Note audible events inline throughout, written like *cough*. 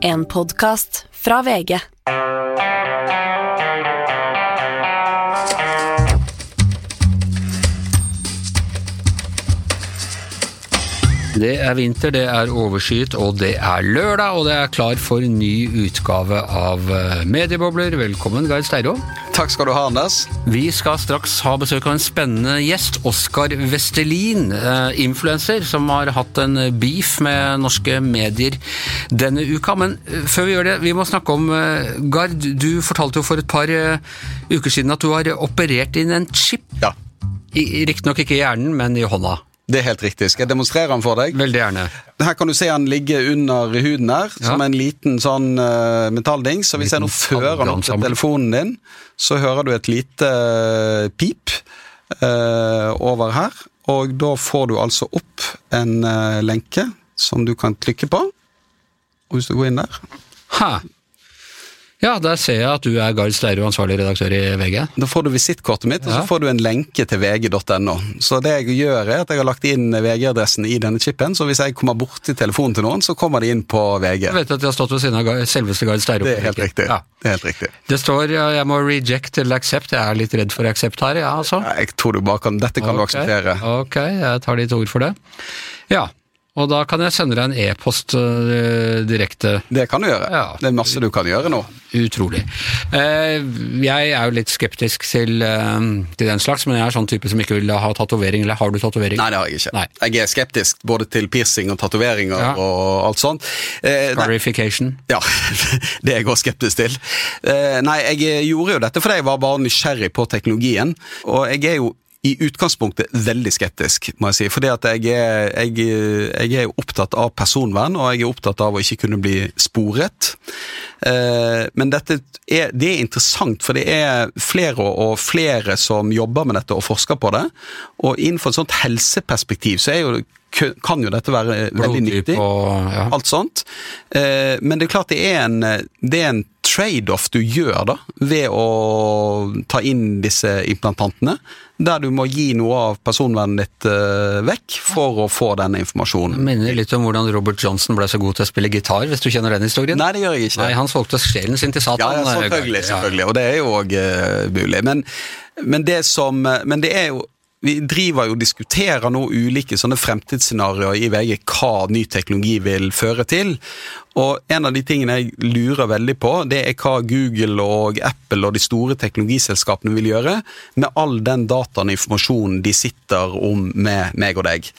En podkast fra VG. Det er vinter, det er overskyet, og det er lørdag, og det er klar for ny utgave av eh, Mediebobler. Velkommen, Gard Steiro. Takk skal du ha, Anders. Vi skal straks ha besøk av en spennende gjest, Oskar Vestelin, eh, influenser, som har hatt en beef med norske medier denne uka. Men eh, før vi gjør det, vi må snakke om eh, Gard, du fortalte jo for et par uker siden at du har operert inn en chip. Ja, I- Riktignok ikke i hjernen, men i hånda. Det er helt riktig. Skal jeg demonstrere den for deg? Veldig gjerne. Her kan du se han ligge under huden her, som en liten sånn uh, metallding. Så hvis jeg nå fører den opp til telefonen din, så hører du et lite eh, pip uh, over her. Og da får du altså opp en eh, lenke som du kan klikke på. Og hvis du går inn der, Hæ. Ja, der ser jeg at du er Gard Steiro, ansvarlig redaktør i VG. da får du visittkortet mitt, og så får du en lenke til vg.no. Så det jeg gjør, er at jeg har lagt inn VG-adressen i denne chipen, så hvis jeg kommer borti telefonen til noen, så kommer de inn på VG. Jeg vet at de har stått ved siden av selveste Gard Steiro. Det er helt riktig. Ja. Det er helt riktig. Det står jeg må reject eller accept. Jeg er litt redd for accept her, ja, altså. Jeg tror du bare kan, Dette kan du akseptere. Ok, jeg tar ditt ord for det. Ja, og da kan jeg sende deg en e-post uh, direkte. Det kan du gjøre. Ja. Det er masse du kan gjøre nå. Utrolig. Uh, jeg er jo litt skeptisk til, uh, til den slags, men jeg er sånn type som ikke vil ha tatovering. Eller har du tatovering? Nei, det har jeg ikke. Nei. Jeg er skeptisk både til piercing og tatoveringer Ja. og alt sånt. Clarification. ja, *laughs* det er jeg også skeptisk til. Nei, jeg gjorde jo dette fordi jeg var bare nysgjerrig på teknologien. Og jeg er jo i utgangspunktet veldig skeptisk, må jeg si. Fordi at jeg er, jeg, jeg er opptatt av personvern, og jeg er opptatt av å ikke kunne bli sporet. Eh, men dette er, det er interessant, for det er flere og flere som jobber med dette og forsker på det. Og innenfor et sånt helseperspektiv så er jo, kan jo dette være veldig nyttig og ja. alt sånt. Eh, men det er klart det er en, det er en trade-off du gjør da, ved å ta inn disse implantantene, der du må gi noe av personvernet ditt eh, vekk for å få denne informasjonen. Minner litt om hvordan Robert Johnson ble så god til å spille gitar, hvis du kjenner den historien? Nei, det gjør jeg ikke. Nei, han solgte sjelen sin til Satan. ja, ja selvfølgelig, selvfølgelig, og det er jo òg mulig. Men, men, det som, men det er jo vi driver jo og diskuterer nå ulike sånne fremtidsscenarioer i VG hva ny teknologi vil føre til. Og en av de tingene jeg lurer veldig på, det er hva Google og Apple og de store teknologiselskapene vil gjøre med all den dataen og informasjonen de sitter om med meg og deg.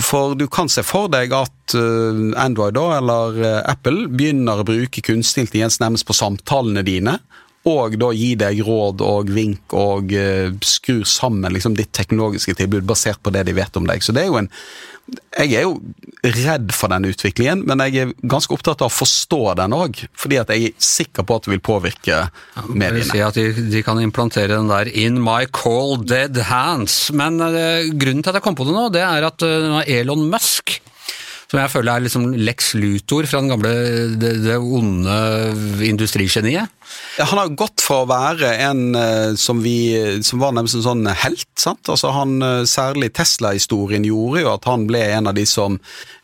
For du kan se for deg at eh, Android eller eh, Apple begynner å bruke kunstig intelligens nærmest på samtalene dine og da gi deg råd og vink og uh, skru sammen liksom, ditt teknologiske tilbud basert på det de vet om deg. Så det er jo en Jeg er jo redd for den utviklingen, men jeg er ganske opptatt av å forstå den òg. Fordi at jeg er sikker på at det vil påvirke vil mediene. si at de, de kan implantere den der 'in my cold dead hands'. Men uh, grunnen til at jeg kom på det nå, det er at uh, Elon Musk som jeg føler er liksom Lex Luthor fra den gamle, det, det onde industrigeniet. Ja, Han har gått for å være en eh, som, vi, som var nærmest en sånn helt. sant? Altså han, eh, Særlig Tesla-historien gjorde jo at han ble en av de som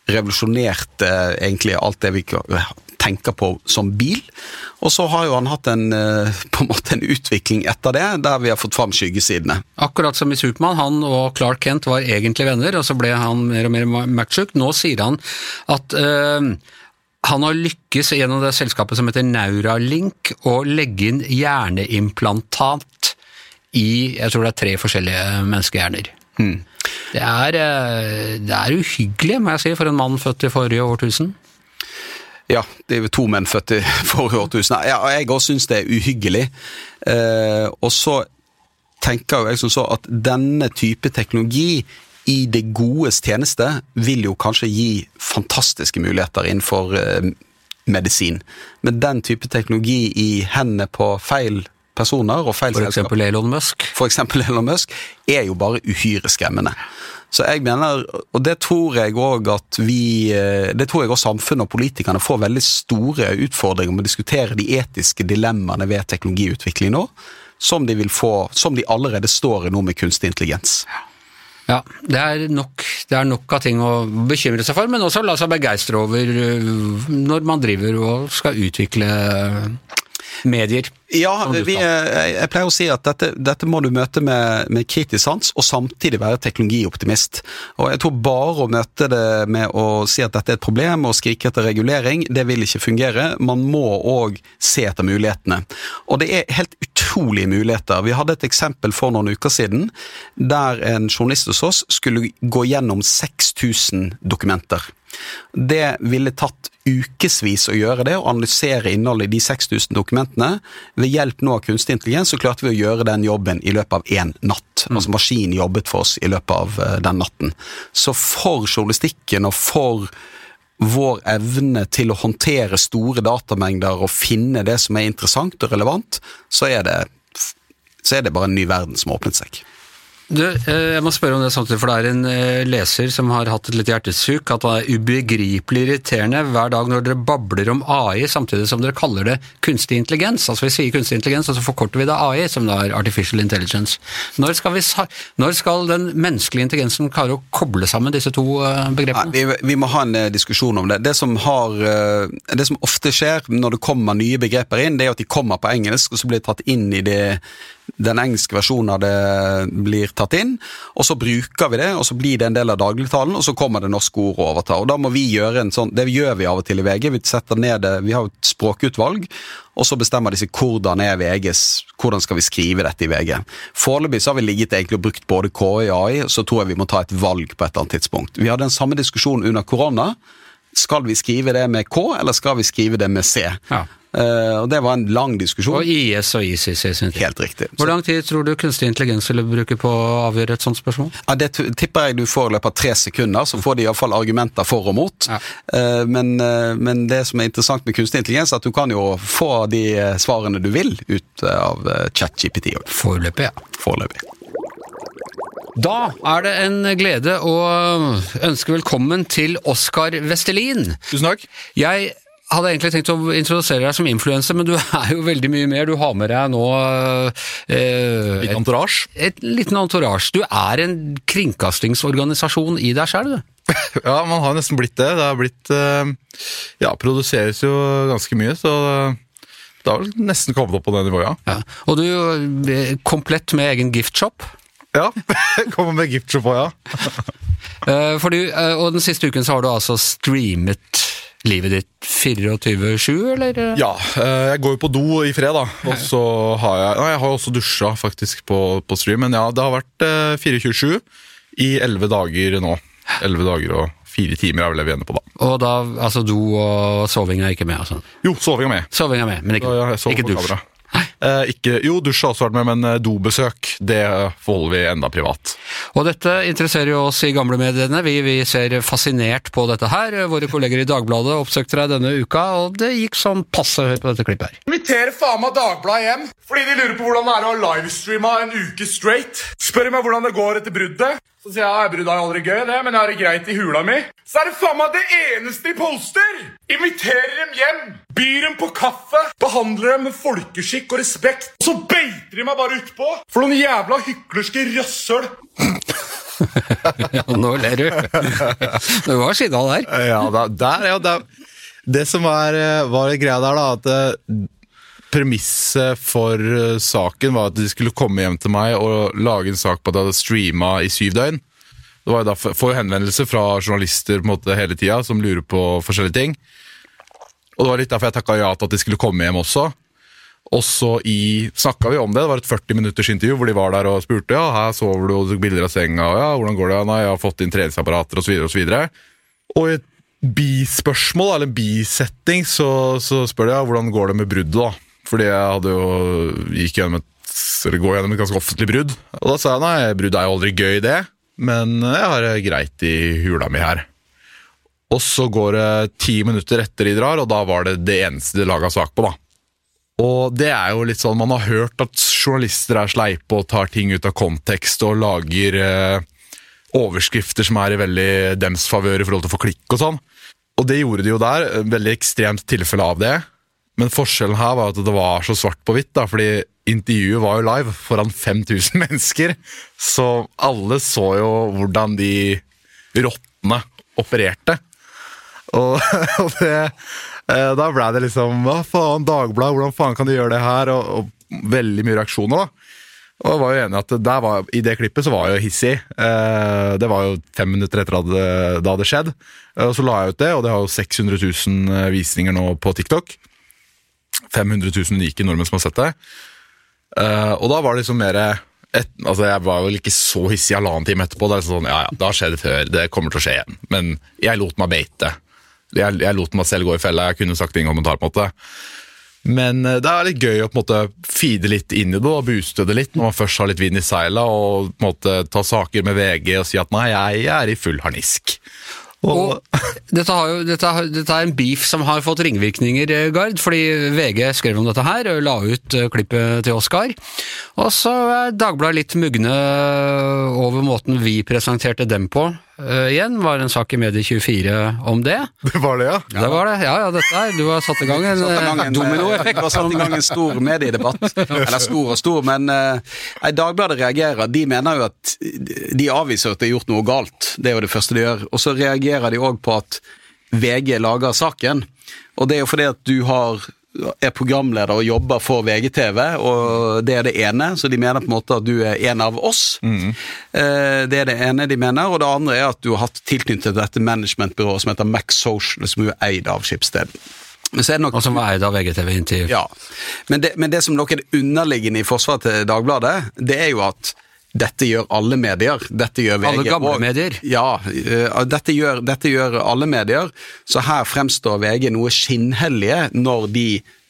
revolusjonerte eh, egentlig alt det vi tenker på som bil. Og så har jo han hatt en, eh, *laughs* på en måte en utvikling etter det, der vi har fått fram skyggesidene. Akkurat som i Supermann, han og Clark Kent var egentlig venner, og så ble han mer og mer matchuk. Nå sier han at øh, han har lykkes gjennom det selskapet som heter Neuralink å legge inn hjerneimplantat i jeg tror det er tre forskjellige menneskehjerner. Det, er, eh, det er uhyggelig, må jeg si, for en mann født i forrige årtusen. Ja, det er to menn født i *laughs* forrige årtusen. Ja, jeg også syns det er uhyggelig. Eh, og så tenker jo jeg som så at denne type teknologi i det godes tjeneste vil jo kanskje gi fantastiske muligheter innenfor eh, medisin. Men den type teknologi i hendene på feil personer og feil For eksempel Elon Musk. for eksempel Elon Musk, er jo bare uhyre skremmende. Så jeg mener, og det tror jeg òg at vi eh, Det tror jeg også samfunnet og politikerne får veldig store utfordringer med å diskutere de etiske dilemmaene ved teknologiutvikling nå, som de vil få, som de allerede står i nå med kunstig intelligens. Ja, det er, nok, det er nok av ting å bekymre seg for, men også la seg begeistre over øh, når man driver og skal utvikle medier. Ja, vi, jeg jeg pleier å si at dette, dette må du møte med, med kritisk sans, og samtidig være teknologioptimist. Og jeg tror bare å møte det med å si at dette er et problem og skrike etter regulering, det vil ikke fungere. Man må òg se etter mulighetene. Og det er helt utrolige muligheter. Vi hadde et eksempel for noen uker siden der en journalist hos oss skulle gå gjennom 6000 dokumenter. Det ville tatt ukevis å gjøre det, å analysere innholdet i de 6000 dokumentene. Ved hjelp nå av kunstig intelligens så klarte vi å gjøre den jobben i løpet av én natt. Altså maskinen jobbet for oss i løpet av eh, den natten. Så for journalistikken og for vår evne til å håndtere store datamengder og finne det som er interessant og relevant, så er det, så er det bare en ny verden som har åpnet seg. Du, eh, jeg må spørre om det samtidig, for det er en eh, leser som har hatt et litt hjertesuk, at det er ubegripelig irriterende hver dag når dere babler om AI samtidig som dere kaller det kunstig intelligens. Altså vi sier kunstig intelligens, og så forkorter vi det AI, som da er artificial intelligence. Når skal, vi, når skal den menneskelige intelligensen klare å koble sammen disse to begrepene? Nei, vi, vi må ha en eh, diskusjon om det. Det som, har, eh, det som ofte skjer når det kommer nye begreper inn, det er at de kommer på engelsk, og så blir de tatt inn i det, den engelske versjonen av det blir tatt inn, og så bruker vi det, og så blir det en del av dagligtalen, og så kommer det norske ord å overta. Og da må vi gjøre en sånn, Det gjør vi av og til i VG. Vi setter ned det, vi har et språkutvalg, og så bestemmer de seg hvordan er VGs, hvordan skal vi skrive dette i VG. Foreløpig har vi ligget egentlig og brukt både KI og AI, så tror jeg vi må ta et valg på et eller annet tidspunkt. Vi hadde den samme diskusjonen under korona. Skal vi skrive det med K, eller skal vi skrive det med C? Ja. Eh, og det var en lang diskusjon. Og IS og ICC, synes jeg. Helt riktig. Hvor lang tid tror du kunstig intelligens vil bruke på å avgjøre et sånt spørsmål? Ja, det tipper jeg du får i løpet av tre sekunder, så får de iallfall argumenter for og mot. Ja. Uh, Men, uh, men det som er interessant med kunstig intelligens, er at du kan jo få de svarene du vil ut av ChatGPT Foreløpig, ja. foreløpig. Da er det en glede å ønske velkommen til Oskar Vestelin. Tusen takk. Jeg hadde egentlig tenkt å introdusere deg som influenser, men du *laughs* er jo veldig mye mer. Du har med deg nå eh, Litt entourage. et liten entourage. Du er en kringkastingsorganisasjon i deg sjøl, du. *laughs* Ja, man har nesten blitt det. Det har blitt eh, Ja, produseres jo ganske mye, så det har vel nesten kommet opp på det nivået, ja. Ja. Og du er komplett med egen giftshop. Ja, *laughs* Kommer med giftshop òg, ja. Eh, for du, eh, og den siste uken så har du altså streamet livet ditt 24-7, eller? Ja, eh, jeg går jo på do i fred, da. Og så har jeg Nei, jeg har også dusja faktisk på, på stream, men ja, det har vært eh, 24-7 i 11 dager nå. 11 dager og 4 timer er vel det vi ender på, da. Og da, altså do og soving er ikke med, altså? Jo, soving er med. Soving er med, men ikke, Ja, ikke dusj. kamera. Eh, ikke, jo, dusj har også vært med, men eh, dobesøk det forholder vi enda privat. Og dette interesserer jo oss i gamlemediene. Vi, vi ser fascinert på dette her. Våre kolleger i Dagbladet oppsøkte deg denne uka, og det gikk sånn passe. høyt på dette klippet her. Inviterer faen meg Dagbladet hjem fordi de lurer på hvordan det er å livestreame en uke straight. Spør meg hvordan det går etter bruddet. Så sier jeg at det er aldri gøy, det, men jeg har det greit i hula mi. Så er det faen meg det eneste de polster! Inviterer dem hjem, byr dem på kaffe, behandler dem med folkeskikk og respekt. Og så beiter de meg bare utpå for noen jævla hyklerske rasshøl. Ja, *laughs* nå ler du. Det var Skiddal der. Ja, da, der, ja, der. Det som er, eh, var greia der, da, at eh, premisset for eh, saken var at de skulle komme hjem til meg og lage en sak på at jeg hadde streama i syv døgn. Det var da, Får henvendelser fra journalister på en måte hele tida som lurer på forskjellige ting. Og det var litt derfor jeg takka ja til at de skulle komme hjem også. Og så snakka vi om det. Det var et 40 minutters intervju hvor de var der og spurte ja, her sover du og tok bilder av senga. og ja, hvordan går det? Nei, jeg har fått inn treningsapparater. Og, så videre, og, så og i et bispørsmål, eller en bisetting, så, så spør de ja, hvordan går det med bruddet. da? Fordi jeg hadde jo gikk gjennom et, eller går gjennom et ganske offentlig brudd. Og da sa jeg nei, brudd er jo aldri gøy, det. Men jeg har det greit i hula mi her. Og så går det ti minutter etter de drar, og da var det det eneste de laga sak på. da. Og det er jo litt sånn, Man har hørt at journalister er sleipe og tar ting ut av kontekst og lager eh, overskrifter som er i veldig dems favør i forhold til å få klikk og sånn. Og det gjorde de jo der. Veldig ekstremt tilfelle av det. Men forskjellen her var at det var så svart på hvitt, da, fordi intervjuet var jo live foran 5000 *laughs* mennesker. Så alle så jo hvordan de rottene opererte. Og, *laughs* og det, eh, da ble det liksom Hva faen, Dagbladet, hvordan faen kan de gjøre det her? Og, og veldig mye reaksjoner, da. Og jeg var jo enig at var, I det klippet så var jeg jo hissig. Eh, det var jo fem minutter etter at det, det skjedd. Eh, og så la jeg ut det, og det har jo 600 000 visninger nå på TikTok. 500 000 unike nordmenn som har sett det. Uh, og da var det liksom mer et, altså Jeg var vel ikke så hissig halvannen time etterpå. Det er sånn, ja ja, Det har skjedd før, det kommer til å skje igjen. Men jeg lot meg beite. Jeg, jeg lot meg selv gå i fella. Jeg kunne sagt ingen kommentar. på en måte. Men eh, det er litt gøy å på en måte feede litt inn i det og booste det litt når man først har litt vind i seila og på en måte ta saker med VG og si at nei, jeg er i full harnisk. Og dette, har jo, dette, dette er en beef som har fått ringvirkninger, eh, Gard, fordi VG skrev om dette her og la ut eh, klippet til Oscar. Og så er Dagbladet litt mugne over måten vi presenterte dem på. Eh, igjen var det en sak i Medie24 om det. *laughs* Det var det, ja? Det var det. Ja, ja, dette er Du har satt i gang en, eh, en, dominoeffekt. Du har satt i gang en stor mediedebatt. *laughs* Eller stor og stor, men uh, Dagbladet reagerer. De mener jo at De avviser at det er gjort noe galt. Det er jo det første de gjør. Og så reagerer de òg på at VG lager saken. Og det er jo fordi at du har er programleder og jobber for VGTV, og det er det ene. Så de mener på en måte at du er en av oss. Mm. Det er det ene de mener. Og det andre er at du har hatt tilknyttet dette managementbyrået som heter Max Social, som jo er eid av Skipsted. Men så det nok Og som var eid av VGTV inntil ja, men det, men det som nok er det underliggende i forsvaret til Dagbladet, det er jo at dette gjør alle medier. Dette gjør VG. Alle gamle og- medier. Ja, uh, dette gjør, dette gjør alle medier. Så her fremstår VG noe skinnhellige når de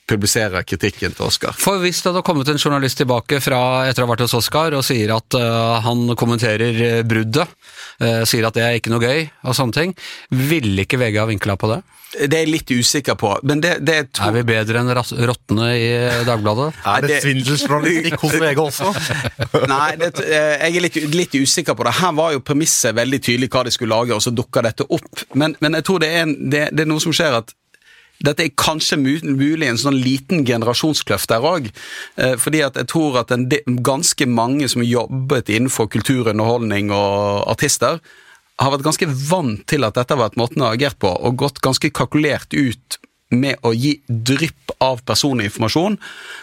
publiserer kritikken til Oscar. For hvis det hadde kommet en journalist tilbake fra etter å ha vært hos Oscar og sier at uh, han kommenterer eh, bruddet, uh, sier at det er ikke noe gøy og sånne ting, ville ikke VG ha vinkla på det? Det er jeg litt usikker på, men det, det er to Er vi bedre enn rottene i Dagbladet? *laughs* Er det svindelsjournalistikk hos VG også? Nei, det, *laughs* eh, jeg er litt, litt usikker på det. Her var jo premisset veldig tydelig hva de skulle lage, og så dukka dette opp. Men, men jeg tror det er, en, det, det er noe som skjer at dette er kanskje mulig en sånn liten generasjonskløft der òg. Fordi at jeg tror at en ganske mange som jobbet innenfor kulturunderholdning og artister, har vært ganske vant til at dette har vært måten å ha agert på, og gått ganske kalkulert ut med å gi drypp av personlig informasjon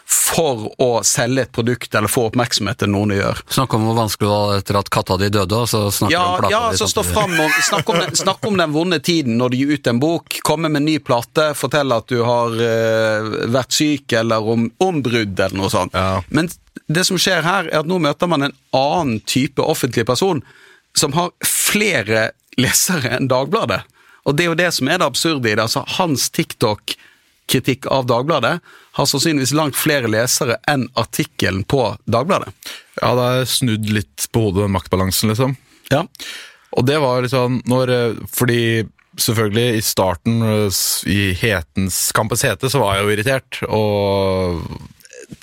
for å selge et produkt eller få oppmerksomhet til noen de gjør. Snakk om hvor vanskelig det var etter at katta di døde, og så snakker Ja, om plata ja di så stå fram og snakk om, den, snakk om den vonde tiden når du gir ut en bok. Komme med en ny plate, fortelle at du har uh, vært syk, eller om, om brudd, eller noe sånt. Ja. Men det som skjer her, er at nå møter man en annen type offentlig person som har flere lesere enn Dagbladet. Og det er jo det som er det absurde i det. altså Hans TikTok-kritikk av Dagbladet har sannsynligvis langt flere lesere enn artikkelen på Dagbladet. Ja, det er snudd litt på hodet, den maktbalansen, liksom. Ja. Og det var liksom når eh, Fordi selvfølgelig, i starten, eh, i hetens Kampens hete, så var jeg jo irritert. Og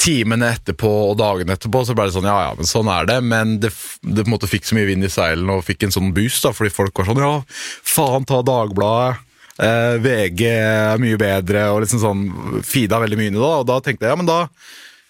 timene etterpå og dagene etterpå så ble det sånn, ja ja, men sånn er det. Men det, det på en måte fikk så mye vind i seilene og fikk en sånn boost, da, fordi folk var sånn ja, faen ta Dagbladet. Eh, VG er mye bedre, og liksom sånn Fida veldig mye inn i det. Og da tenkte jeg ja, men da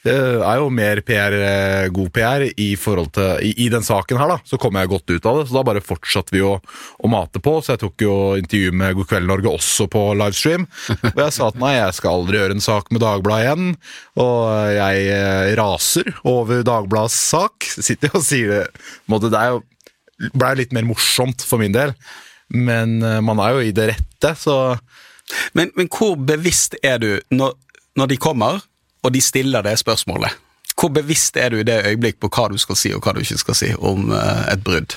det er jo mer PR, eh, god PR i, til, i, i den saken her, da. Så kom jeg godt ut av det. Så da bare fortsatte vi å, å mate på. Så jeg tok jo intervju med God kveld Norge også på livestream. Og jeg sa at nei, jeg skal aldri gjøre en sak med Dagbladet igjen. Og jeg eh, raser over Dagbladets sak. Sitter og sier det måte, Det er jo blei litt mer morsomt for min del. Men eh, man er jo i det rette, så Men, men hvor bevisst er du når, når de kommer, og de stiller det spørsmålet? Hvor bevisst er du i det øyeblikk på hva du skal si og hva du ikke skal si om eh, et brudd?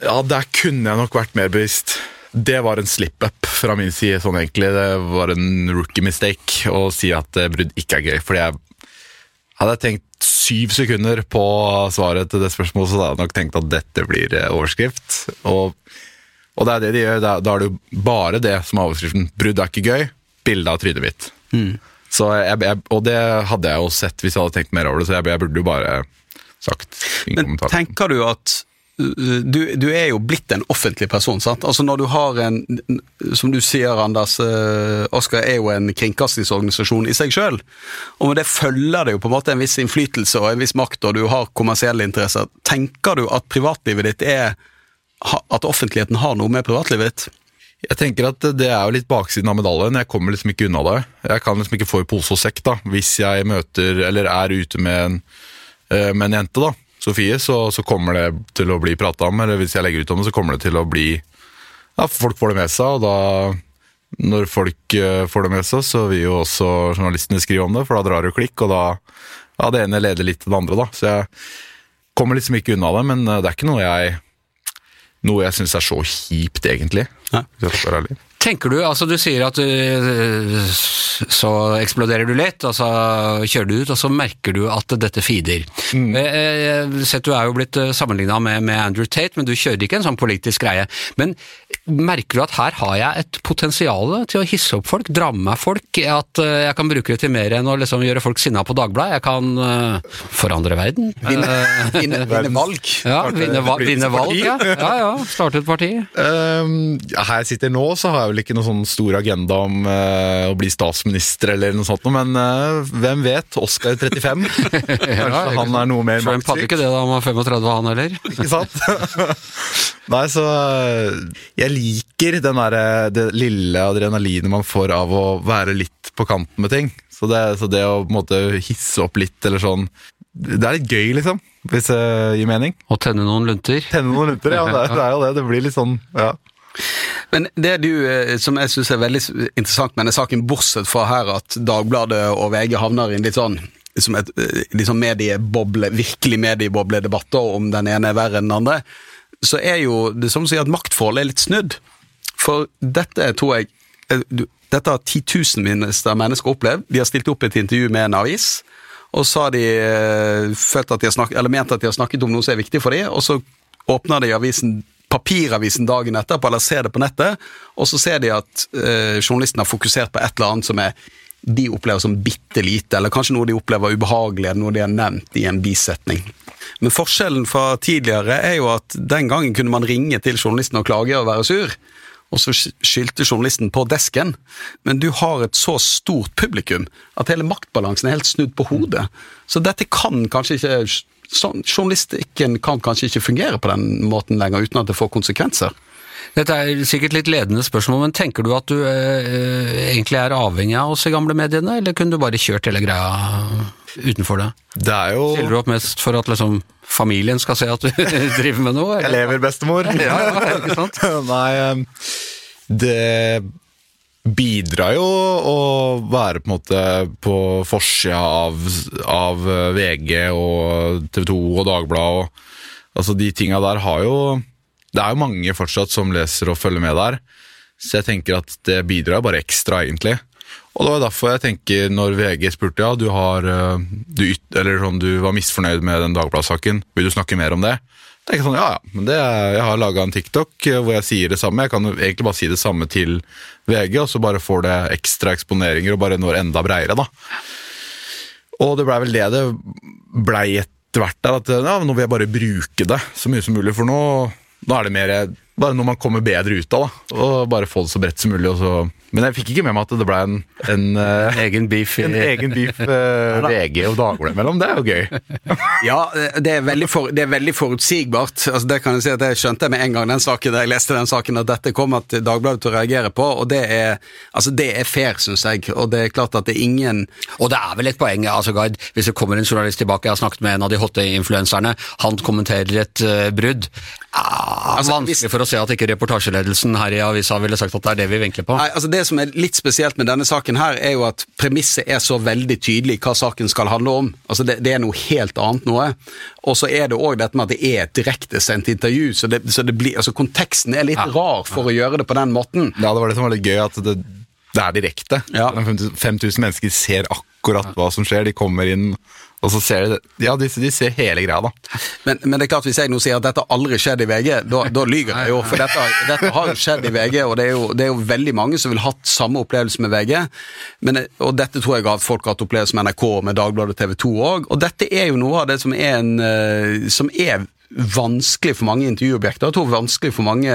Ja, der kunne jeg nok vært mer bevisst. Det var en slip-up fra min side, sånn egentlig. Det var en rookie mistake å si at eh, brudd ikke er gøy. Fordi jeg hadde tenkt syv sekunder på svaret til det spørsmålet, så hadde jeg nok tenkt at dette blir eh, overskrift. Og, og det er det de gjør. Da, da er det jo bare det som er overskriften. Brudd er ikke gøy. Bilde av trynet mitt. Så jeg, jeg, og det hadde jeg jo sett hvis jeg hadde tenkt mer over det, så jeg, jeg burde jo bare sagt ingen Men kommentar. tenker du at du, du er jo blitt en offentlig person, sant? Altså når du har en Som du sier, Anders, uh, Oskar er jo en kringkastingsorganisasjon i seg sjøl. Og med det følger det jo på en måte en viss innflytelse og en viss makt, og du har kommersielle interesser. Tenker du at privatlivet ditt er At offentligheten har noe med privatlivet ditt? Jeg tenker at det er jo litt baksiden av medaljen. Jeg kommer liksom ikke unna det. Jeg kan liksom ikke få i pose og sekk da, hvis jeg møter eller er ute med en, eh, med en jente, da, Sofie, så, så kommer det til å bli prata om. Eller hvis jeg legger ut om det, så kommer det til å bli Ja, folk får det med seg, og da når folk eh, får det med seg, så vil jo også journalistene skrive om det, for da drar det klikk, og da ja, det ene leder litt til det andre, da. Så jeg kommer liksom ikke unna det, men eh, det er ikke noe jeg noe jeg syns er så kjipt, egentlig. Ja. Hvis jeg skal være ærlig. Tenker du, altså du sier at du, så eksploderer du litt, og så kjører du ut, og så merker du at dette feeder. Mm. Eh, eh, sett du er jo blitt sammenligna med, med Andrew Tate, men du kjører ikke en sånn politisk greie. Men merker du at her har jeg et potensial til å hisse opp folk, dra med folk, at eh, jeg kan bruke det til mer enn å liksom gjøre folk sinna på Dagbladet? Jeg kan uh, forandre verden. Vinne, Eh, *laughs* vinne, vinne valg? ja, vinne, vinne valg, ja. ja. Ja, Starte et parti. *laughs* Um, her jeg sitter nå, så har jeg vel ikke noen sånn stor agenda om eh, å bli statsminister eller noe sånt, men eh, hvem vet? Oscar 35. *laughs* Kanskje han er noe mer Trump hadde maktsyk. ikke det da han var 35, han heller. *laughs* Ikke sant? *laughs* Nei, så eh, Jeg liker den der, det lille adrenalinet man får av å være litt på kanten med ting. Så det, så det å på en måte hisse opp litt, eller sånn Det er litt gøy, liksom. Hvis det gir mening. Og tenne noen lunter. Tenne noen lunter, ja. Det det er jo det. Det blir litt sånn, ja. Men det du, eh, som jeg syns er veldig interessant med denne saken, bortsett fra her at Dagbladet og VG havner i en litt sånn som et liksom medieboble, virkelig mediebobledebatter om den ene er verre enn den andre, så er jo det som å si at maktforholdet er litt snudd. For dette tror jeg eh, Dette har titusenvis av mennesker opplevd. De har stilt opp et intervju med en avis, og så har de følt at de har snakket, eller ment at de har snakket om noe som er viktig for dem, og så åpner de avisen papiravisen dagen etterpå, eller ser det på nettet, og så ser de at eh, journalisten har fokusert på et eller annet som er de opplever som bitte lite, eller kanskje noe de opplever ubehagelig, eller noe de har nevnt i en bisetning. Men forskjellen fra tidligere er jo at den gangen kunne man ringe til journalisten og klage og være sur, og så skyldte journalisten på desken. Men du har et så stort publikum at hele maktbalansen er helt snudd på hodet. Så dette kan kanskje ikke sånn, Journalistikken kan kanskje ikke fungere på den måten lenger uten at det får konsekvenser. Dette er sikkert litt ledende spørsmål, men tenker du at du eh, egentlig er avhengig av oss i gamle mediene, eller kunne du bare kjørt hele greia utenfor det? Det er jo Stiller du opp mest for at liksom familien skal se at du *laughs* driver med noe? Jeg lever, bestemor. Ja, ja, ikke sant? *laughs* Nei, det bidrar jo å være på en måte på forsida av, av VG og TV 2 og Dagbladet og altså de tinga der har jo Det er jo mange fortsatt som leser og følger med der, så jeg tenker at det bidrar bare ekstra, egentlig. Og det var derfor jeg tenker, når VG spurte ja, du, har, eh, du, eller sånn, du var misfornøyd med den Dagbladet-saken, vil du snakke mer om det? Jeg tenker sånn, ja, ja, men det Jeg har laga en TikTok eh, hvor jeg sier det samme. Jeg kan egentlig bare si det samme til VG, og så bare får det ekstra eksponeringer og bare når enda breiere. da. Og det blei vel det det blei etter hvert at ja, nå vil jeg bare bruke det så mye som mulig. For nå, nå er det mer bare når man kommer bedre ut av det, og bare få det så bredt som mulig. Og så. Men jeg fikk ikke med meg at det ble en, en, eh, Egen beef en egen beef eh, VG og Dagbladet mellom. Det er jo gøy. *laughs* Ja, det er veldig, for, det er veldig forutsigbart. Altså, det kan jeg si at jeg skjønte med en gang den saken, da jeg leste den saken at dette kom at Dagbladet til å reagere på, og det er, altså, det er fair, syns jeg. Og det er klart at det er ingen Og det er vel et poeng, altså Gard, hvis det kommer en journalist tilbake, jeg har snakket med en av de hotte influenserne, han kommenterer et uh, brudd. Ah, Altså, vanskelig hvis- for å se at ikke reportasjeledelsen her i avisa ville sagt at det er det vi vinkler på. Nei, altså Det som er litt spesielt med denne saken, her er jo at premisset er så veldig tydelig hva saken skal handle om. Altså Det, det er noe helt annet noe. Og så er det òg dette med at det er et direktesendt intervju, så, det, så det blir, altså konteksten er litt rar for å gjøre det på den måten. Ja, det var det som var litt gøy, at det, det er direkte. Ja. 5000 5000 mennesker ser akkurat hva som skjer. De kommer inn, og så ser de Ja, de, de ser hele greia, da. Men, men det er klart hvis jeg nå sier at dette aldri skjedd i VG, da, da lyver jeg jo. For dette, dette har jo skjedd i VG, og det er, jo, det er jo veldig mange som vil ha hatt samme opplevelse med VG. Men, og dette tror jeg at folk har hatt opplevelse med NRK med Dagbladet TV 2 òg. Og dette er jo noe av det som er, en, eh, som er vanskelig for mange intervjuobjekter. Jeg tror vanskelig for mange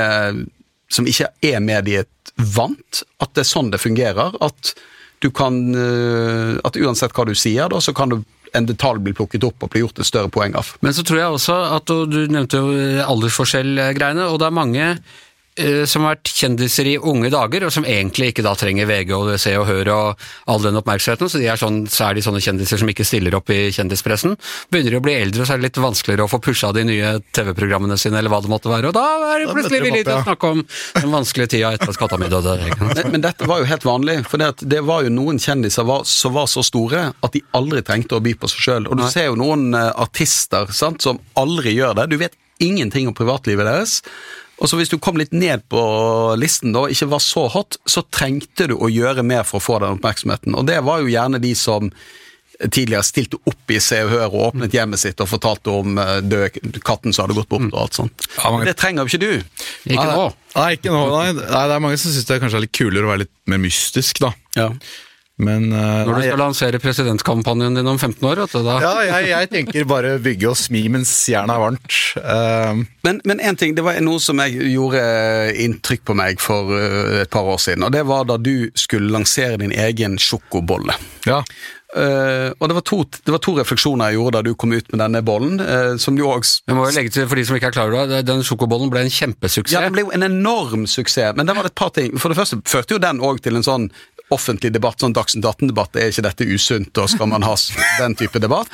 som ikke er mediet vant, at det er sånn det fungerer. At du kan eh, At uansett hva du sier, da, så kan du en detalj bli plukket opp og bli gjort et større poeng av. Men så tror jeg også at Du nevnte jo aldersforskjell-greiene, og det er mange eh, som har vært kjendiser i unge dager, og som egentlig ikke da trenger VG og Se og Hør og all den oppmerksomheten, så, de er sånn, så er de sånne kjendiser som ikke stiller opp i kjendispressen. Begynner de å bli eldre, så er det litt vanskeligere å få pusha de nye TV-programmene sine, eller hva det måtte være, og da er de plutselig villige til å snakke om den vanskelige tida etter at katta mi døde. *laughs* Men, men dette var jo helt vanlig, for det, det var jo noen kjendiser var, som var så store at de aldri trengte å by på seg sjøl. Og du Nei. ser jo noen eh, artister sant, som aldri gjør det. Du vet ingenting om privatlivet deres. Og så Hvis du kom litt ned på listen da, og ikke var så hot, så trengte du å gjøre mer for å få den oppmerksomheten. Og det var jo gjerne de som tidligere stilte opp i Se og Hør og åpnet hjemmet sitt og fortalte om død, katten som hadde gått bort og alt sånt. Ja, mange- Det trenger jo ikke du. Ikke nå. Nei, ikke nå. Nei, det er mange som syns det er kanskje er litt kulere å være litt mer mystisk, da. Ja. Men uh, Når du nei, skal lansere presidentkampanjen din om 15 år, vet du, da ja, jeg, jeg tenker bare bygge og smi mens jernet er varmt. Uh, Men, men en ting, det var noe som jeg gjorde inntrykk på meg for eh, et par år siden. Og det var da du skulle lansere din egen sjokobolle. ja. Uh, og det var, to, det var to refleksjoner jeg gjorde da du kom ut med denne bollen. Uh, som du også Jeg må jo legge til, for de som ikke er klar over det, den sjokobollen ble en kjempesuksess. Ja, Den ble jo en enorm suksess, men det var et par ting. For det første førte jo den òg til en sånn offentlig debatt, sånn Dagsnytt 18-debatt. Er ikke dette usunt, og skal man ha *laughs* den type debatt?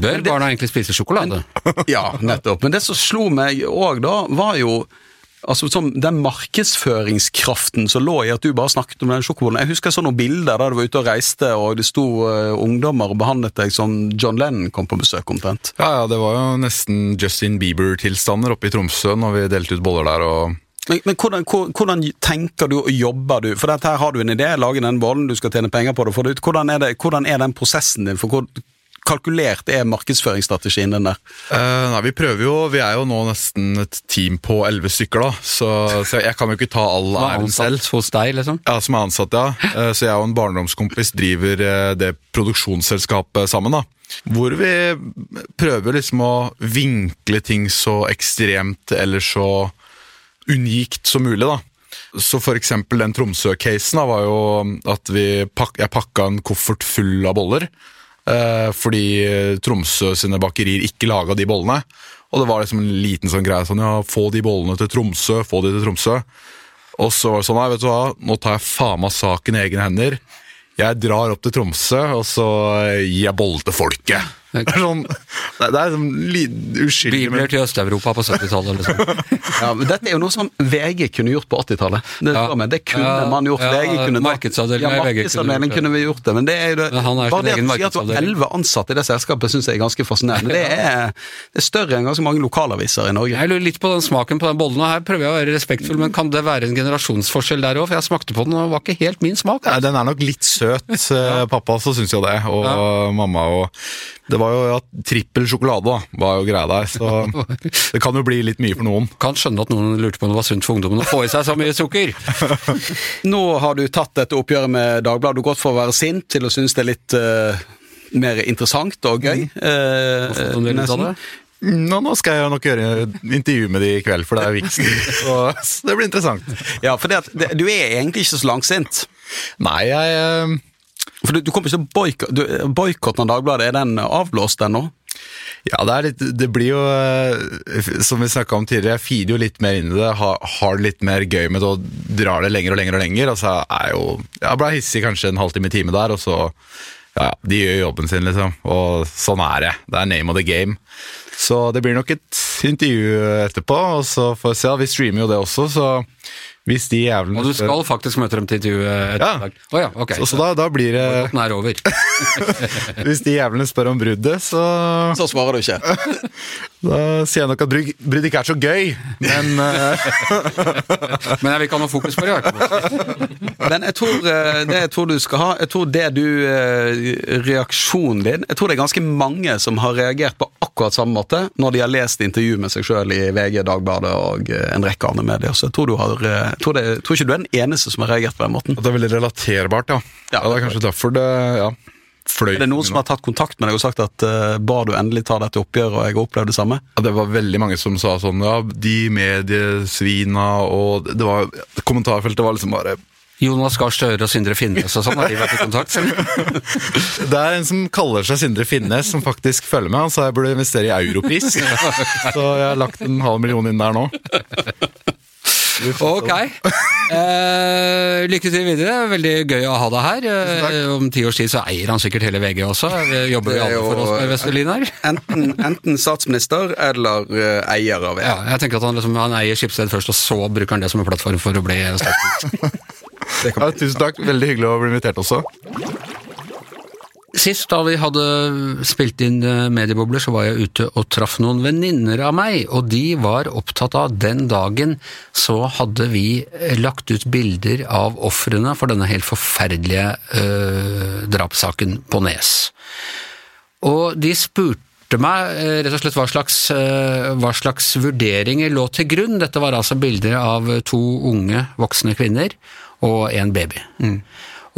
Bør barna egentlig spise sjokolade? Ja, nettopp. Men det som slo meg òg da, var jo Altså som Den markedsføringskraften som lå i at du bare snakket om den sjokobollen. Jeg husker jeg så noen bilder der du var ute og reiste, og det sto uh, ungdommer og behandlet deg som John Lennon kom på besøk, omtrent. ja, ja, det var jo nesten Justin Bieber-tilstander oppe i Tromsø når vi delte ut boller der. og... Men, men hvordan, hvordan tenker du og jobber du? For dette her har du en idé, lage den bollen, du skal tjene penger på det, få det ut. Hvordan er, det, hvordan er den prosessen din? For hvor kalkulert er markedsføringsstrategien den der? Uh, nei, Vi prøver jo, vi er jo nå nesten et team på elleve stykker, da, så, så jeg kan jo ikke ta all æren selv. æren selv. ansatt hos deg, liksom? Ja, Som er ansatt, ja. Uh, Så jeg og en barndomskompis driver uh, det produksjonsselskapet sammen. da. Hvor vi prøver liksom å vinkle ting så ekstremt eller så unikt som mulig. da. Så for eksempel den Tromsø-casen var jo at pak jeg pakka en koffert full av boller. Eh, fordi Tromsø sine bakerier ikke laga de bollene. Og det var liksom en liten sånn greie sånn ja, få de bollene til Tromsø, få de til Tromsø. Og så var det sånn, nei, vet du hva, nå tar jeg faen meg saken i egne hender. Jeg drar opp til Tromsø, og så gir jeg boller til folket. Det er sånn, det er- sånn uskyldig, Bibler til Øst-Europa på 70-tallet, liksom. *laughs* Ja, men Dette er jo noe som VG kunne gjort på 80-tallet. Det, Ja. det kunne Ja, man gjort. VG kunne markedsavdelingen ja, i VG kunne markedsavdelingen gjort kunne vi gjort det. Men det er jo det, Men han er bare det at du sier at du har elleve ansatte i det selskapet, syns jeg er ganske fascinerende. Det er, det er større enn ganske mange lokalaviser i Norge. Jeg lurer litt på den smaken på den bollen, og her prøver jeg å være respektfull, men kan det være en generasjonsforskjell der òg? For jeg smakte på den, og det var ikke helt min smak. Nei, den er nok litt søt. Eh, Pappa så syns jo det, og mamma og Det var jo ja, trippel sjokolade, da, var jo greia der. Så *laughs* det kan jo bli litt mye for noen. Kan skjønne at noen lurte på om det var sunt for ungdommen å få i seg så mye sukker. *laughs* Nå har du tatt dette oppgjøret med Dagbladet. Du har gått fra å være sint til å synes det er litt uh, mer interessant og gøy. eh, ut av nesten. Nå, nå skal jeg nok gjøre intervju med de i kveld, for det er viktig. *laughs* Så, så det blir interessant. Ja, for det at, det, du er egentlig ikke så langsint. Nei, jeg eh, For du, du kommer ikke til å Boikotten av Dagbladet, er den avblåst ennå? Ja, det, litt, det blir jo, eh, som vi snakka om tidligere, jeg feeder jo litt mer inn i det. Har, det litt mer gøy med det og drar det lenger og lenger og lenger. Og så er jo Jeg ble hissig kanskje en halvtime, time der, og så ja, de gjør jobben sin, liksom. Og sånn er det. Det er name of the game. Så det blir nok et intervju etterpå, og så får vi se. Vi streamer jo det også, så hvis de jævlene Og du skal faktisk møte dem til intervju etter Ja. i dag. Å ja, ok. så, så da, da blir det er over. *laughs* Hvis de jævlene spør om bruddet, så *laughs* Så svarer du ikke. *laughs* Da sier jeg nok at brud brudd ikke er så gøy, men eh, Men jeg vil ikke ha noe fokus på det. Jakob. Men jeg tror eh, det jeg tror du skal ha Jeg tror det du eh, Reaksjonen din Jeg tror det er ganske mange som har reagert på akkurat samme måte når de har lest intervju med seg sjøl i VG, Dagbladet og en rekke andre medier. Så jeg tror, du har, tror, det, tror ikke du er den eneste som har reagert på den måten. at det er veldig relaterbart, ja. Ja, ja det er kanskje derfor det Ja. fløy Er det noen som har tatt kontakt med deg og sagt at uh, ba du endelig ta dette oppgjøret, og jeg har opplevd det samme? Ja, det var veldig mange som sa sånn Ja, de mediesvina og det var Kommentarfeltet var liksom bare Jonas Gahr Støre og Sindre Finnes og sånn, har de vært i kontakt? *laughs* Det er en som kaller seg Sindre Finnes, som faktisk følger med. Han sa jeg burde investere i Europris. *laughs* Så jeg har lagt en halv million inn der nå. Ok. *laughs* Eh, lykke til videre. Veldig gøy å ha deg her. Eh, om ti års tid så eier han sikkert hele VG også. Vi Jobber er alle for jo- oss med Vestelin her? Enten, enten statsminister eller uh, eier av Ja, jeg tenker at han, liksom, han eier Skipsted først, og så bruker han det som en plattform for å bli statsminister. *laughs* Ja, tusen takk. Veldig hyggelig å bli invitert også. Sist da vi hadde spilt inn eh, mediebobler, så var jeg ute og traff noen venninner av meg, og de var opptatt av den dagen så hadde vi eh, lagt ut bilder av ofrene for denne helt forferdelige øh, drapssaken på Nes. Og de spurte meg rett og slett hva slags, hva slags vurderinger lå til grunn. Dette var altså bilder av to unge voksne kvinner og en baby.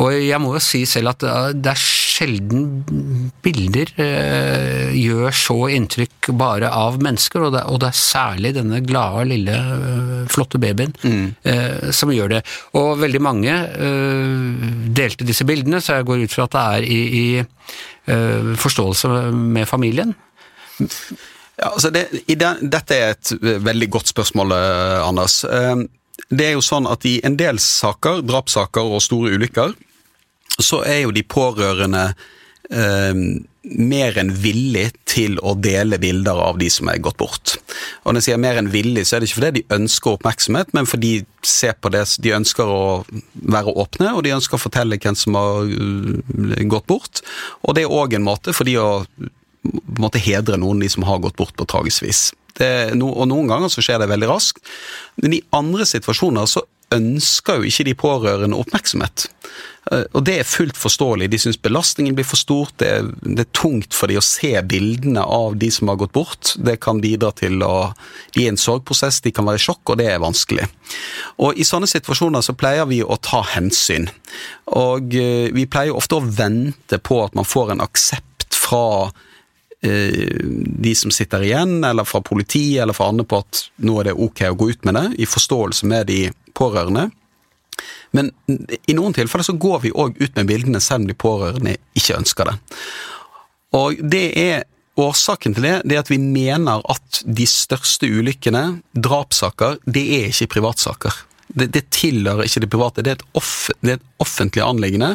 Og jeg må jo si selv at det er sjelden bilder eh, gjør så inntrykk bare av mennesker, og det, og det er særlig denne glade, lille, eh, flotte babyen eh, som gjør det. Og veldig mange eh, delte disse bildene, så jeg går ut fra at det er i, i eh, forståelse med familien. Ja, altså det, den, dette er et veldig godt spørsmål, eh, Anders. Det er jo sånn at i en del saker, drapssaker og store ulykker, så er jo de pårørende eh, mer enn villig til å dele bilder av de som er gått bort. Og når jeg sier mer enn villig, så er det ikke fordi de ønsker oppmerksomhet, men fordi de på det, de ønsker å være åpne, og de ønsker å fortelle hvem som har uh, gått bort. Og det er òg en måte for de å måte hedre noen de som har gått bort på tragisk vis. Det, og noen ganger så skjer det veldig raskt, men i andre situasjoner så ønsker jo ikke de pårørende oppmerksomhet. Eh, Og det er fullt forståelig. De syns belastningen blir for stort, det er, det er tungt for de å se bildene av de som har gått bort. Det kan bidra til å gi en sorgprosess, de kan være i sjokk, og det er vanskelig. Og i sånne situasjoner så pleier vi å ta hensyn. Og eh, vi pleier ofte å vente på at man får en aksept fra de som sitter igjen, eller fra politiet eller fra andre på at nå er det ok å gå ut med det, i forståelse med de pårørende. Men i noen tilfeller så går vi òg ut med bildene selv om de pårørende ikke ønsker det. Og det er Årsaken til det, det er at vi mener at de største ulykkene, drapssaker, det er ikke privatsaker. Det, det tilhører ikke det private. Det er, et off, det er et offentlig anliggende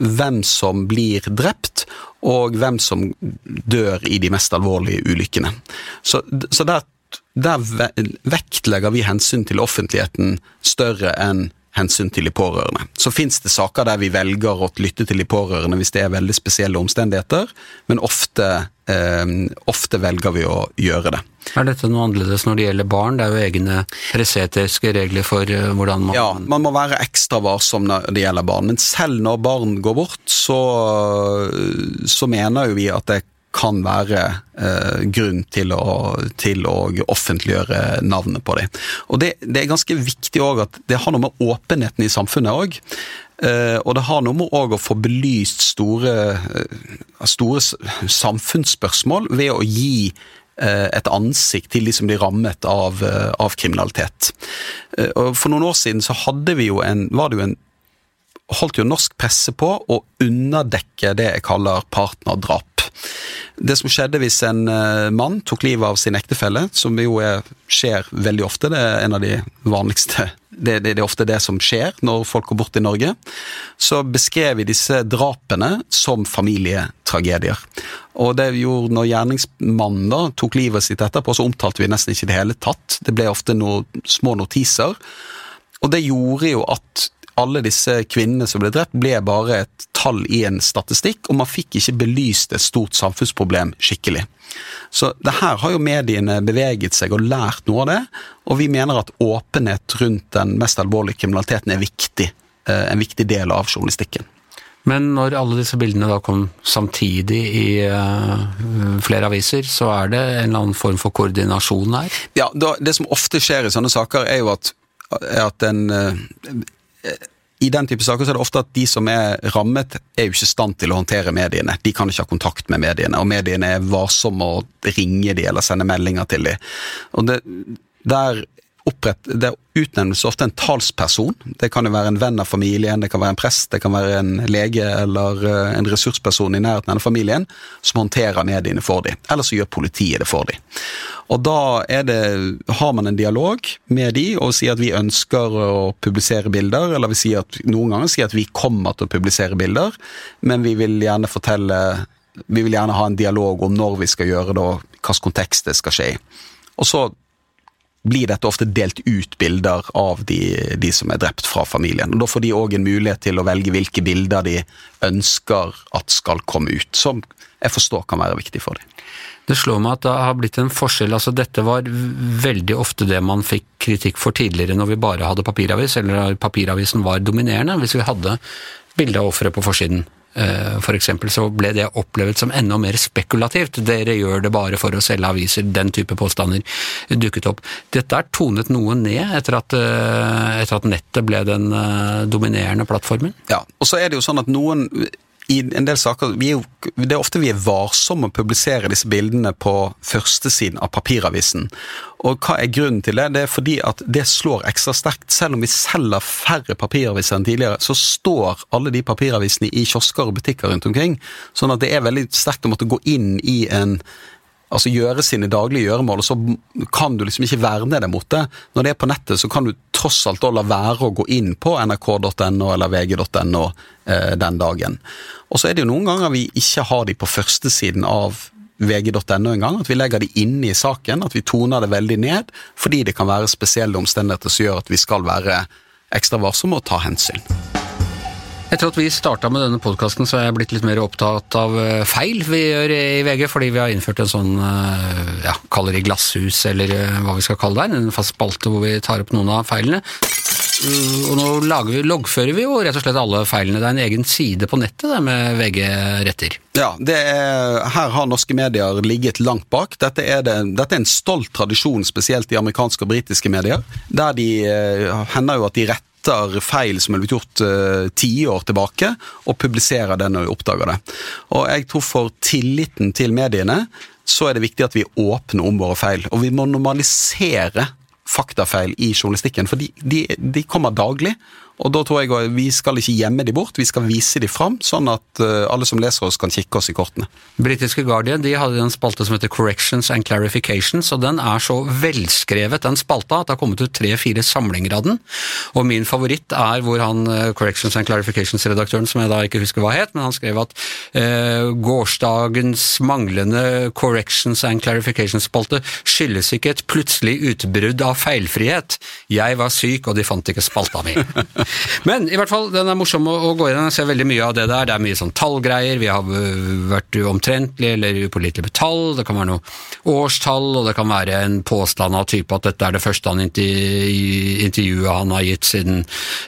hvem som blir drept, og hvem som dør i de mest alvorlige ulykkene. Så, så der, der vektlegger vi hensyn til offentligheten større enn hensyn til de pårørende. Så fins det saker der vi velger å lytte til de pårørende hvis det er veldig spesielle omstendigheter, men ofte, eh, ofte velger vi å gjøre det. Er dette noe annerledes når det gjelder barn? Det er jo egne presseetiske regler for eh, hvordan man Ja, man må være ekstra varsom når det gjelder barn, men selv når barn går bort, så, så mener jo vi at det kan være eh, grunn til å, til å offentliggjøre navnet på dem. Og det, det er ganske viktig òg at det har noe med åpenheten i samfunnet òg. Eh, og det har noe med å få belyst store, eh, store samfunnsspørsmål ved å gi eh, et ansikt til de som blir rammet av, eh, av kriminalitet. For noen år siden så hadde vi jo en, var det jo en holdt jo norsk presse på å underdekke det jeg kaller partnerdrap. Det som skjedde hvis en eh, mann tok livet av sin ektefelle, som jo er, skjer veldig ofte, det er en av de vanligste det, det, det er ofte det som skjer når folk går bort i Norge, så beskrev vi disse drapene som familietragedier. Og det gjorde når gjerningsmannen da tok livet sitt etterpå, så omtalte vi nesten ikke det hele tatt. Det ble ofte noen små notiser. Og det gjorde jo at alle disse kvinnene som ble drept, ble bare et tall i en statistikk, og man fikk ikke belyst et stort samfunnsproblem skikkelig. Så det her har jo mediene beveget seg og lært noe av det, og vi mener at åpenhet rundt den mest alvorlige kriminaliteten er viktig, eh, en viktig del av journalistikken. Men når alle disse bildene da kom samtidig i uh, flere aviser, så er det en eller annen form for koordinasjon her? Ja, da, Det som ofte skjer i sånne saker, er jo at, at en, eh, i den type saker så er det ofte at de som er rammet, er jo ikke i stand til å håndtere mediene. De kan ikke ha kontakt med mediene, og mediene er varsomme å ringe de eller sende meldinger til de. Og det, der opprett, det utnevnes ofte en talsperson. Det kan jo være en venn av familien, det kan være en prest, det kan være en lege eller eh, en ressursperson i nærheten av familien som håndterer mediene for dem. Eller så gjør politiet det for dem. Og da det, har man en dialog med de og sier at vi ønsker å publisere bilder, eller vi sier at, noen ganger sier at vi kommer til å publisere bilder, men vi vil gjerne fortelle vi vil gjerne ha en dialog om når vi skal gjøre det, og hvilken kontekst det skal skje i. Og så blir dette ofte delt ut bilder av de, de, som er drept fra familien. Og Da får de òg en mulighet til å velge hvilke bilder de ønsker at skal komme ut, som jeg forstår kan være viktig for dem. Det slår meg at det har blitt en forskjell. altså Dette var veldig ofte det man fikk kritikk for tidligere når vi bare hadde papiravis, eller papiravisen var dominerende, hvis vi hadde bilde av offeret på forsiden. Eh, eksempel, så ble det opplevd som enda mer spekulativt. Dere gjør det bare for å selge aviser. Den type påstander dukket opp. Dette er tonet noe ned etter at, eh, etter at nettet ble den eh, dominerende plattformen? Ja, og så er det jo sånn at noen i en del saker, er jo, Det er ofte vi er varsomme å publisere disse bildene på førstesiden av papiravisen. Og hva er grunnen til det? Det er fordi at det slår ekstra sterkt. Selv om vi selger færre papiraviser enn tidligere, så står alle de papiravisene i kiosker og butikker rundt omkring. Sånn at det er veldig sterkt å måtte gå inn i en altså gjøre sine daglige gjøremål, og så kan du liksom ikke verne deg mot det. Når det er på nettet, så kan du tross alt la være å gå inn på nrk.no eller vg.no eh, den dagen. Og så er det jo noen ganger vi ikke har de på førstesiden av vg.no engang. At vi legger de inne i saken, at vi toner det veldig ned, fordi det kan være spesielle omstendigheter som gjør at vi skal være ekstra varsomme og ta hensyn. Etter at vi starta med denne podkasten, så er jeg blitt litt mer opptatt av eh, feil vi gjør i VG, fordi vi har innført en sånn, eh, ja, kaller det glasshus, eller eh, hva vi skal kalle det, en fast spalte hvor vi tar opp noen av feilene. Og nå vi, loggfører vi jo rett og slett alle feilene. Det er en egen side på nettet det med VG-retter. Ja, er, her har norske medier ligget langt bak. Dette er, det, dette er en stolt tradisjon, spesielt i amerikanske og britiske medier. Der de hender jo at de retter retter feil som er blitt gjort uh, tiår tilbake, og publiserer det når vi oppdager det. Og jeg tror for tilliten til mediene så er det viktig at vi åpner om våre feil. Og vi må normalisere faktafeil i journalistikken, for de, de, de kommer daglig. Og da tror jeg Vi skal ikke gjemme de bort, vi skal vise de fram, sånn at uh, alle som leser oss, kan kikke oss i kortene. Britiske Guardian de hadde en spalte som heter Corrections and Clarifications, og den er så velskrevet, den spalta, at det har kommet ut tre-fire samlinger av den. Og min favoritt er hvor han uh, Corrections and Clarifications-redaktøren, som jeg da ikke husker hva het, men han skrev at eh, gårsdagens manglende Corrections and Clarifications-spalte skyldes ikke et plutselig utbrudd av feilfrihet. Jeg var syk, og de fant ikke spalta mi. *laughs* Men i hvert fall, den er morsom å, å gå inn Jeg ser veldig mye av det der. Det er mye sånn tallgreier. Vi har vært omtrentlige eller upålitelige med tall. Det kan være noe årstall, og det kan være en påstand av type at dette er det første han intervjuet han har gitt siden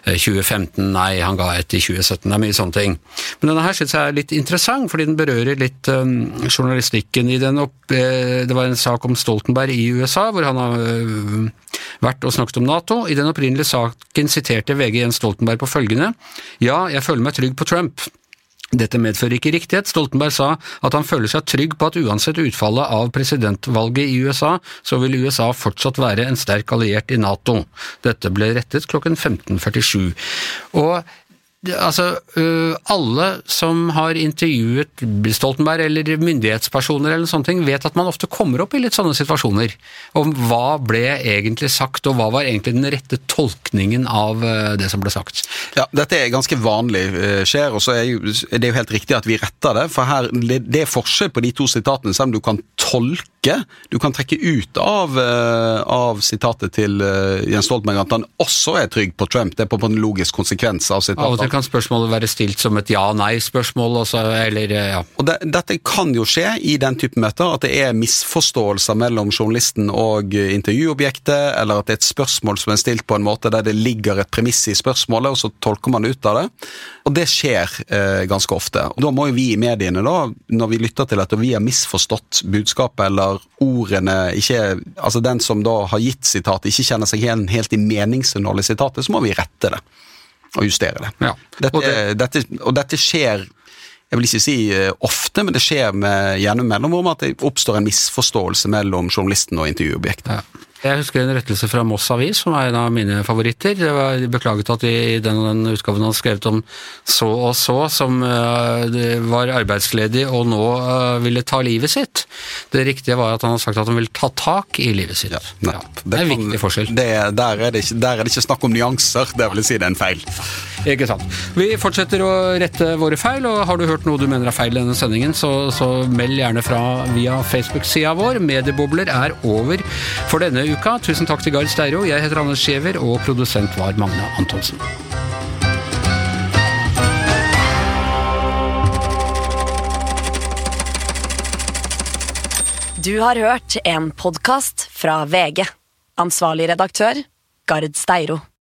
2015. Eh, Nei, han ga et i 2017. Det er mye sånne ting. Men denne her syns jeg er litt interessant, fordi den berører litt um, journalistikken i den. Opp, det var en sak om Stoltenberg i USA, hvor han har vært og snakket om Nato. I den opprinnelige saken siterte VG Jens Stoltenberg på følgende Ja, jeg føler meg trygg på Trump. Dette medfører ikke riktighet. Stoltenberg sa at han føler seg trygg på at uansett utfallet av presidentvalget i USA, så vil USA fortsatt være en sterk alliert i Nato. Dette ble rettet klokken 15.47. Og Altså, alle som har intervjuet Stoltenberg eller myndighetspersoner eller sånne ting, vet at man ofte kommer opp i litt sånne situasjoner. Om hva ble egentlig sagt, og hva var egentlig den rette tolkningen av det som ble sagt. Ja, dette er ganske vanlig skjer, og så er det jo helt riktig at vi retter det. For her, det er forskjell på de to sitatene, selv om du kan tolke Du kan trekke ut av, av sitatet til Jens Stoltenberg at han også er trygg på Trump. Det er på en logisk konsekvens av sitatet Av og til kan spørsmålet være stilt som et ja-nei-spørsmål. eller ja. Og det, Dette kan jo skje i den type møter, at det er misforståelser mellom journalisten og intervjuobjektet, eller at det er et spørsmål som er stilt på en måte der det ligger et premiss i spørsmålet, og så tolker man ut av det. Og det skjer eh, ganske ofte. Og Da må jo vi i mediene, da, når vi lytter til dette, og vi har misforstått budskapet eller ordene ikke, Altså den som da har gitt sitatet, ikke kjenner seg helt, helt i meningsinnholdet i sitatet, så må vi rette det. og justere det. Ja. Dette, Og det- dette, og dette skjer jeg vil ikke si eh, ofte, men det skjer med gjennom mellomrom at det oppstår en misforståelse mellom journalisten og intervjuobjektet. Ja. Jeg husker en rettelse fra Moss Avis, som er en av mine favoritter. Det var beklaget at de i den, den utgaven hadde skrevet om så og så, som uh, var arbeidsledig og nå uh, ville ta livet sitt. Det riktige var at han har sagt at han ville ta tak i livet sitt. Ja, ja. det er en viktig forskjell. Det, der, er det ikke, der er det ikke snakk om nyanser, det vil si det er en feil. Ikke sant. Vi fortsetter å rette våre feil, og har du hørt noe du mener er feil i denne sendingen, så, så meld gjerne fra via Facebook-sida vår. Mediebobler er over for denne uka. Tusen takk til Gard Steiro. Jeg heter Anders Giæver, og produsent var Magne Antonsen. Du har hørt en podkast fra VG. Ansvarlig redaktør, Gard Steiro.